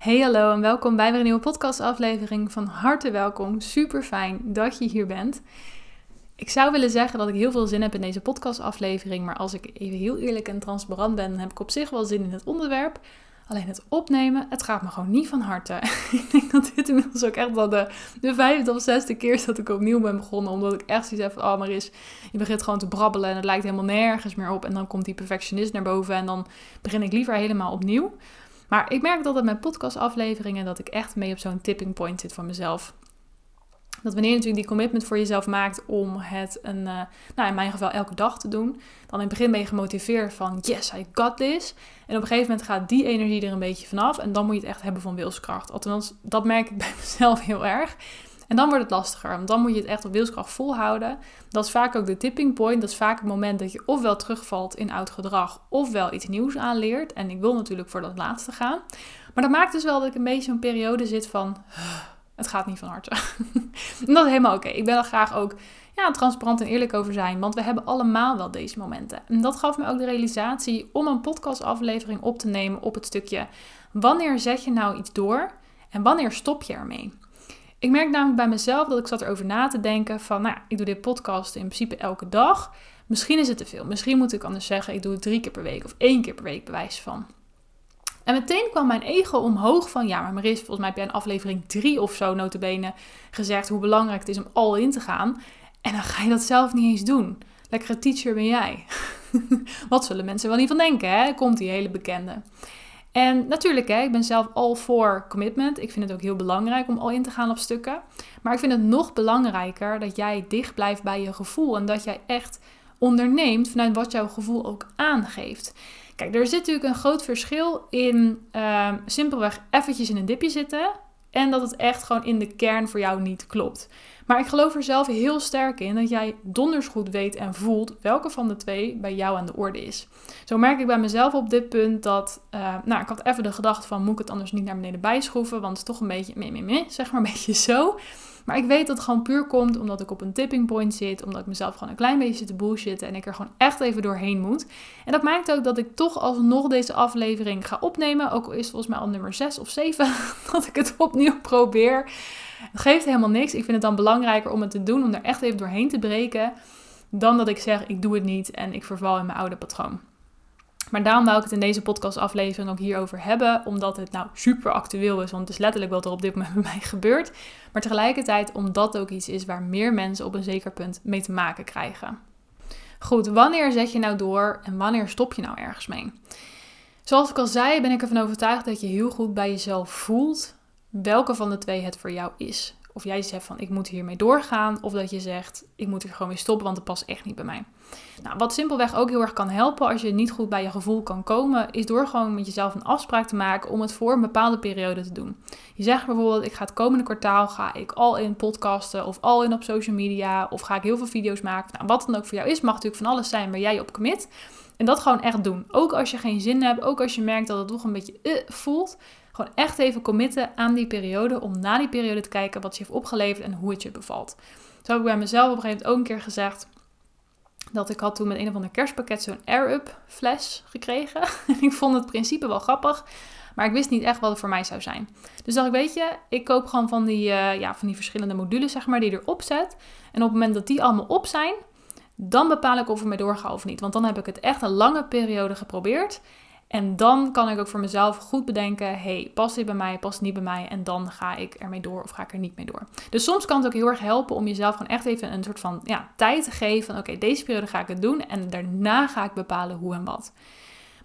Hey hallo en welkom bij weer een nieuwe podcastaflevering. Van harte welkom, super fijn dat je hier bent. Ik zou willen zeggen dat ik heel veel zin heb in deze podcastaflevering, maar als ik even heel eerlijk en transparant ben, dan heb ik op zich wel zin in het onderwerp. Alleen het opnemen, het gaat me gewoon niet van harte. ik denk dat dit inmiddels ook echt wel de, de vijfde of zesde keer is dat ik opnieuw ben begonnen. Omdat ik echt zoiets heb van, oh Maris, je begint gewoon te brabbelen en het lijkt helemaal nergens meer op. En dan komt die perfectionist naar boven en dan begin ik liever helemaal opnieuw. Maar ik merk dat met podcastafleveringen dat ik echt mee op zo'n tipping point zit voor mezelf. Dat wanneer je natuurlijk die commitment voor jezelf maakt om het een, uh, nou in mijn geval elke dag te doen, dan in het begin ben je gemotiveerd van yes, I got this. En op een gegeven moment gaat die energie er een beetje vanaf en dan moet je het echt hebben van wilskracht. Althans, dat merk ik bij mezelf heel erg. En dan wordt het lastiger, want dan moet je het echt op wilskracht volhouden. Dat is vaak ook de tipping point. Dat is vaak het moment dat je ofwel terugvalt in oud gedrag, ofwel iets nieuws aanleert. En ik wil natuurlijk voor dat laatste gaan. Maar dat maakt dus wel dat ik een beetje zo'n periode zit van het gaat niet van harte. en dat is helemaal oké. Ik wil er graag ook ja, transparant en eerlijk over zijn. Want we hebben allemaal wel deze momenten. En dat gaf me ook de realisatie om een podcastaflevering op te nemen op het stukje. Wanneer zet je nou iets door en wanneer stop je ermee? Ik merk namelijk bij mezelf dat ik zat erover na te denken van, nou, ik doe dit podcast in principe elke dag. Misschien is het te veel. Misschien moet ik anders zeggen, ik doe het drie keer per week of één keer per week bewijs van. En meteen kwam mijn ego omhoog van, ja, maar Maris, volgens mij heb jij in aflevering 3 of zo notabene gezegd hoe belangrijk het is om al in te gaan. En dan ga je dat zelf niet eens doen. Lekkere teacher ben jij. Wat zullen mensen wel niet van denken, hè? Komt die hele bekende. En natuurlijk, hè, ik ben zelf al voor commitment. Ik vind het ook heel belangrijk om al in te gaan op stukken. Maar ik vind het nog belangrijker dat jij dicht blijft bij je gevoel. En dat jij echt onderneemt vanuit wat jouw gevoel ook aangeeft. Kijk, er zit natuurlijk een groot verschil in uh, simpelweg eventjes in een dipje zitten. En dat het echt gewoon in de kern voor jou niet klopt. Maar ik geloof er zelf heel sterk in dat jij donders goed weet en voelt welke van de twee bij jou aan de orde is. Zo merk ik bij mezelf op dit punt dat, uh, nou, ik had even de gedachte van, moet ik het anders niet naar beneden bijschroeven, want het is toch een beetje, meh, meh, meh, zeg maar een beetje zo. Maar ik weet dat het gewoon puur komt omdat ik op een tipping point zit. Omdat ik mezelf gewoon een klein beetje zit te bullshitten. En ik er gewoon echt even doorheen moet. En dat maakt ook dat ik toch alsnog deze aflevering ga opnemen. Ook al is het volgens mij al nummer 6 of 7. Dat ik het opnieuw probeer. Het geeft helemaal niks. Ik vind het dan belangrijker om het te doen. Om er echt even doorheen te breken. Dan dat ik zeg ik doe het niet en ik verval in mijn oude patroon. Maar daarom wou ik het in deze podcastaflevering ook hierover hebben, omdat het nou super actueel is, want het is letterlijk wat er op dit moment bij mij gebeurt. Maar tegelijkertijd omdat het ook iets is waar meer mensen op een zeker punt mee te maken krijgen. Goed, wanneer zet je nou door en wanneer stop je nou ergens mee? Zoals ik al zei, ben ik ervan overtuigd dat je heel goed bij jezelf voelt welke van de twee het voor jou is. Of jij zegt van ik moet hiermee doorgaan, of dat je zegt ik moet er gewoon mee stoppen, want het past echt niet bij mij. Nou, wat simpelweg ook heel erg kan helpen als je niet goed bij je gevoel kan komen, is door gewoon met jezelf een afspraak te maken om het voor een bepaalde periode te doen. Je zegt bijvoorbeeld, ik ga het komende kwartaal ga ik al in podcasten of al in op social media of ga ik heel veel video's maken. Nou, wat dan ook voor jou is, mag natuurlijk van alles zijn waar jij op commit. En dat gewoon echt doen. Ook als je geen zin hebt, ook als je merkt dat het toch een beetje uh, voelt. Echt even committen aan die periode om na die periode te kijken wat je heeft opgeleverd en hoe het je bevalt. Zo heb ik bij mezelf op een gegeven moment ook een keer gezegd dat ik had toen met een of ander kerstpakket zo'n Air-Up fles gekregen. En ik vond het principe wel grappig, maar ik wist niet echt wat het voor mij zou zijn. Dus dacht ik, weet je, ik koop gewoon van die, uh, ja, van die verschillende modules, zeg maar, die erop zet. En op het moment dat die allemaal op zijn, dan bepaal ik of ik mee doorga of niet. Want dan heb ik het echt een lange periode geprobeerd. En dan kan ik ook voor mezelf goed bedenken: hey, past dit bij mij, past het niet bij mij? En dan ga ik ermee door of ga ik er niet mee door. Dus soms kan het ook heel erg helpen om jezelf gewoon echt even een soort van ja, tijd te geven: oké, deze periode ga ik het doen en daarna ga ik bepalen hoe en wat.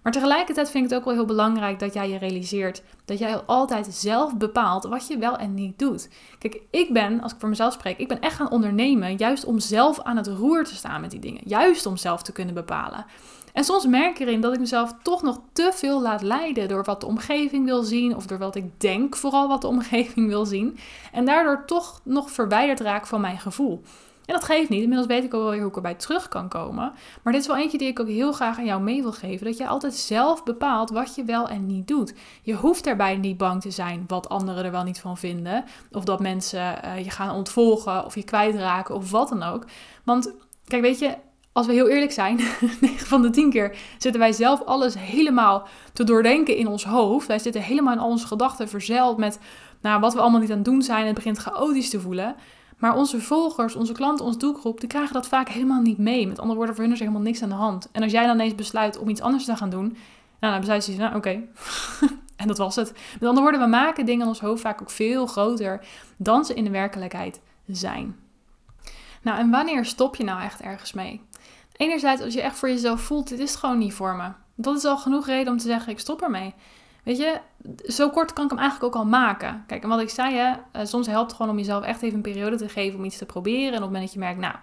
Maar tegelijkertijd vind ik het ook wel heel belangrijk dat jij je realiseert dat jij altijd zelf bepaalt wat je wel en niet doet. Kijk, ik ben, als ik voor mezelf spreek, ik ben echt gaan ondernemen juist om zelf aan het roer te staan met die dingen. Juist om zelf te kunnen bepalen. En soms merk ik erin dat ik mezelf toch nog te veel laat leiden door wat de omgeving wil zien of door wat ik denk vooral wat de omgeving wil zien. En daardoor toch nog verwijderd raak van mijn gevoel. En dat geeft niet. Inmiddels weet ik ook wel weer hoe ik erbij terug kan komen. Maar dit is wel eentje die ik ook heel graag aan jou mee wil geven. Dat je altijd zelf bepaalt wat je wel en niet doet. Je hoeft daarbij niet bang te zijn wat anderen er wel niet van vinden. Of dat mensen uh, je gaan ontvolgen of je kwijtraken of wat dan ook. Want kijk, weet je, als we heel eerlijk zijn, 9 van de 10 keer zitten wij zelf alles helemaal te doordenken in ons hoofd. Wij zitten helemaal in al onze gedachten verzeild met nou, wat we allemaal niet aan het doen zijn. Het begint chaotisch te voelen. Maar onze volgers, onze klanten, onze doelgroep, die krijgen dat vaak helemaal niet mee. Met andere woorden, voor hun is er helemaal niks aan de hand. En als jij dan ineens besluit om iets anders te gaan doen, nou, dan besluit je, nou oké. en dat was het. Met andere woorden, we maken dingen in ons hoofd vaak ook veel groter dan ze in de werkelijkheid zijn. Nou, en wanneer stop je nou echt ergens mee? Enerzijds, als je echt voor jezelf voelt, dit is gewoon niet voor me. Dat is al genoeg reden om te zeggen, ik stop ermee. Weet je, zo kort kan ik hem eigenlijk ook al maken. Kijk, en wat ik zei, hè, eh, soms helpt het gewoon om jezelf echt even een periode te geven om iets te proberen. En op het moment dat je merkt, nou,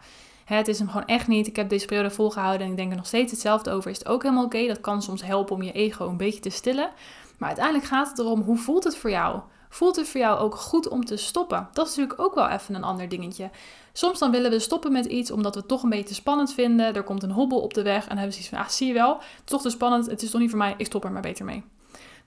het is hem gewoon echt niet. Ik heb deze periode volgehouden en ik denk er nog steeds hetzelfde over. Is het ook helemaal oké? Dat kan soms helpen om je ego een beetje te stillen. Maar uiteindelijk gaat het erom, hoe voelt het voor jou? Voelt het voor jou ook goed om te stoppen? Dat is natuurlijk ook wel even een ander dingetje. Soms dan willen we stoppen met iets omdat we het toch een beetje spannend vinden. Er komt een hobbel op de weg en dan hebben we zoiets van, ah, zie je wel, het is toch te spannend, het is toch niet voor mij, ik stop er maar beter mee.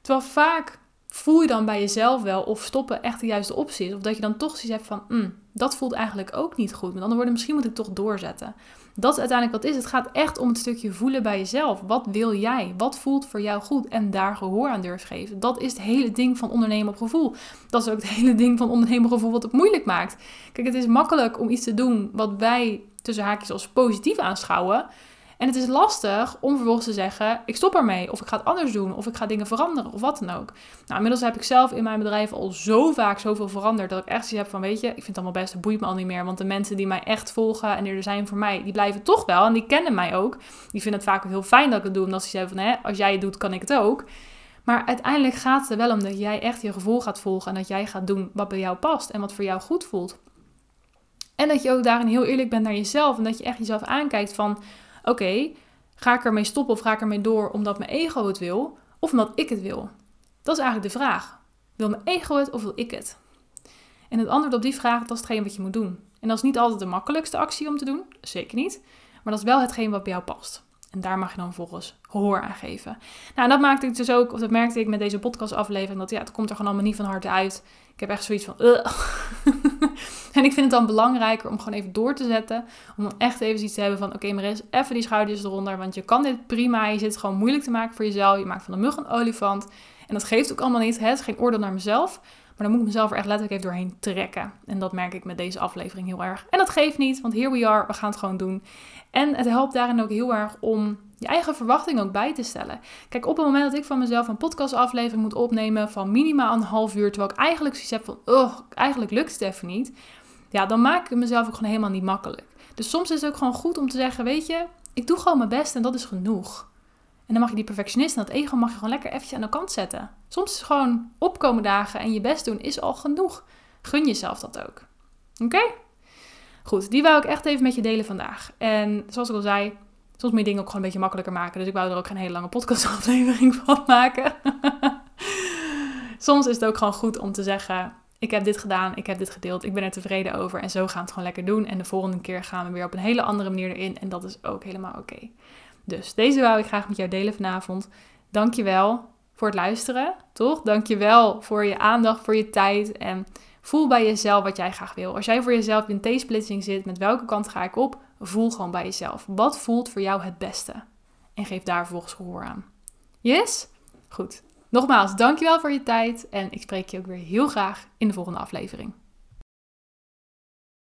Terwijl vaak voel je dan bij jezelf wel of stoppen echt de juiste optie is. Of dat je dan toch zoiets hebt van, mm, dat voelt eigenlijk ook niet goed. Met andere woorden, misschien moet ik toch doorzetten. Dat is uiteindelijk wat is. Het gaat echt om het stukje voelen bij jezelf. Wat wil jij? Wat voelt voor jou goed? En daar gehoor aan durf geven. Dat is het hele ding van ondernemen op gevoel. Dat is ook het hele ding van ondernemen op gevoel wat het moeilijk maakt. Kijk, het is makkelijk om iets te doen wat wij tussen haakjes als positief aanschouwen. En het is lastig om vervolgens te zeggen: ik stop ermee, of ik ga het anders doen, of ik ga dingen veranderen, of wat dan ook. Nou, inmiddels heb ik zelf in mijn bedrijf al zo vaak zoveel veranderd dat ik echt zoiets heb van: weet je, ik vind het allemaal best, het boeit me al niet meer. Want de mensen die mij echt volgen en die er zijn voor mij, die blijven toch wel en die kennen mij ook. Die vinden het vaak ook heel fijn dat ik het doe, omdat ze zeggen van: hè, als jij het doet, kan ik het ook. Maar uiteindelijk gaat het er wel om dat jij echt je gevoel gaat volgen en dat jij gaat doen wat bij jou past en wat voor jou goed voelt. En dat je ook daarin heel eerlijk bent naar jezelf en dat je echt jezelf aankijkt van oké, ga ik ermee stoppen of ga ik ermee door omdat mijn ego het wil of omdat ik het wil? Dat is eigenlijk de vraag. Wil mijn ego het of wil ik het? En het antwoord op die vraag, dat is hetgeen wat je moet doen. En dat is niet altijd de makkelijkste actie om te doen, zeker niet. Maar dat is wel hetgeen wat bij jou past. En daar mag je dan volgens gehoor aan geven. Nou, dat maakte ik dus ook, of dat merkte ik met deze podcastaflevering, dat ja, het komt er gewoon allemaal niet van harte uit. Ik heb echt zoiets van, en ik vind het dan belangrijker om gewoon even door te zetten. Om dan echt even iets te hebben van, oké okay, Maris, even die schouders eronder. Want je kan dit prima, je zit gewoon moeilijk te maken voor jezelf. Je maakt van de mug een olifant. En dat geeft ook allemaal niet, het is geen oordeel naar mezelf. Maar dan moet ik mezelf er echt letterlijk even doorheen trekken. En dat merk ik met deze aflevering heel erg. En dat geeft niet, want here we are, we gaan het gewoon doen. En het helpt daarin ook heel erg om je eigen verwachting ook bij te stellen. Kijk, op het moment dat ik van mezelf een podcastaflevering moet opnemen van minimaal een half uur, terwijl ik eigenlijk zoiets heb van, oh, eigenlijk lukt het even niet. Ja, dan maak ik mezelf ook gewoon helemaal niet makkelijk. Dus soms is het ook gewoon goed om te zeggen, weet je, ik doe gewoon mijn best en dat is genoeg. En dan mag je die perfectionist en dat ego mag je gewoon lekker eventjes aan de kant zetten. Soms is gewoon opkomen dagen en je best doen is al genoeg. Gun jezelf dat ook. Oké? Goed, die wou ik echt even met je delen vandaag. En zoals ik al zei, soms moet je dingen ook gewoon een beetje makkelijker maken. Dus ik wou er ook geen hele lange podcastaflevering van maken. soms is het ook gewoon goed om te zeggen: Ik heb dit gedaan, ik heb dit gedeeld, ik ben er tevreden over. En zo gaan we het gewoon lekker doen. En de volgende keer gaan we weer op een hele andere manier erin. En dat is ook helemaal oké. Dus deze wou ik graag met jou delen vanavond. Dankjewel voor het luisteren, toch? Dankjewel voor je aandacht, voor je tijd en voel bij jezelf wat jij graag wil. Als jij voor jezelf in T-splitsing zit, met welke kant ga ik op? Voel gewoon bij jezelf. Wat voelt voor jou het beste? En geef daar volgens gehoor aan. Yes? Goed. Nogmaals, dankjewel voor je tijd en ik spreek je ook weer heel graag in de volgende aflevering.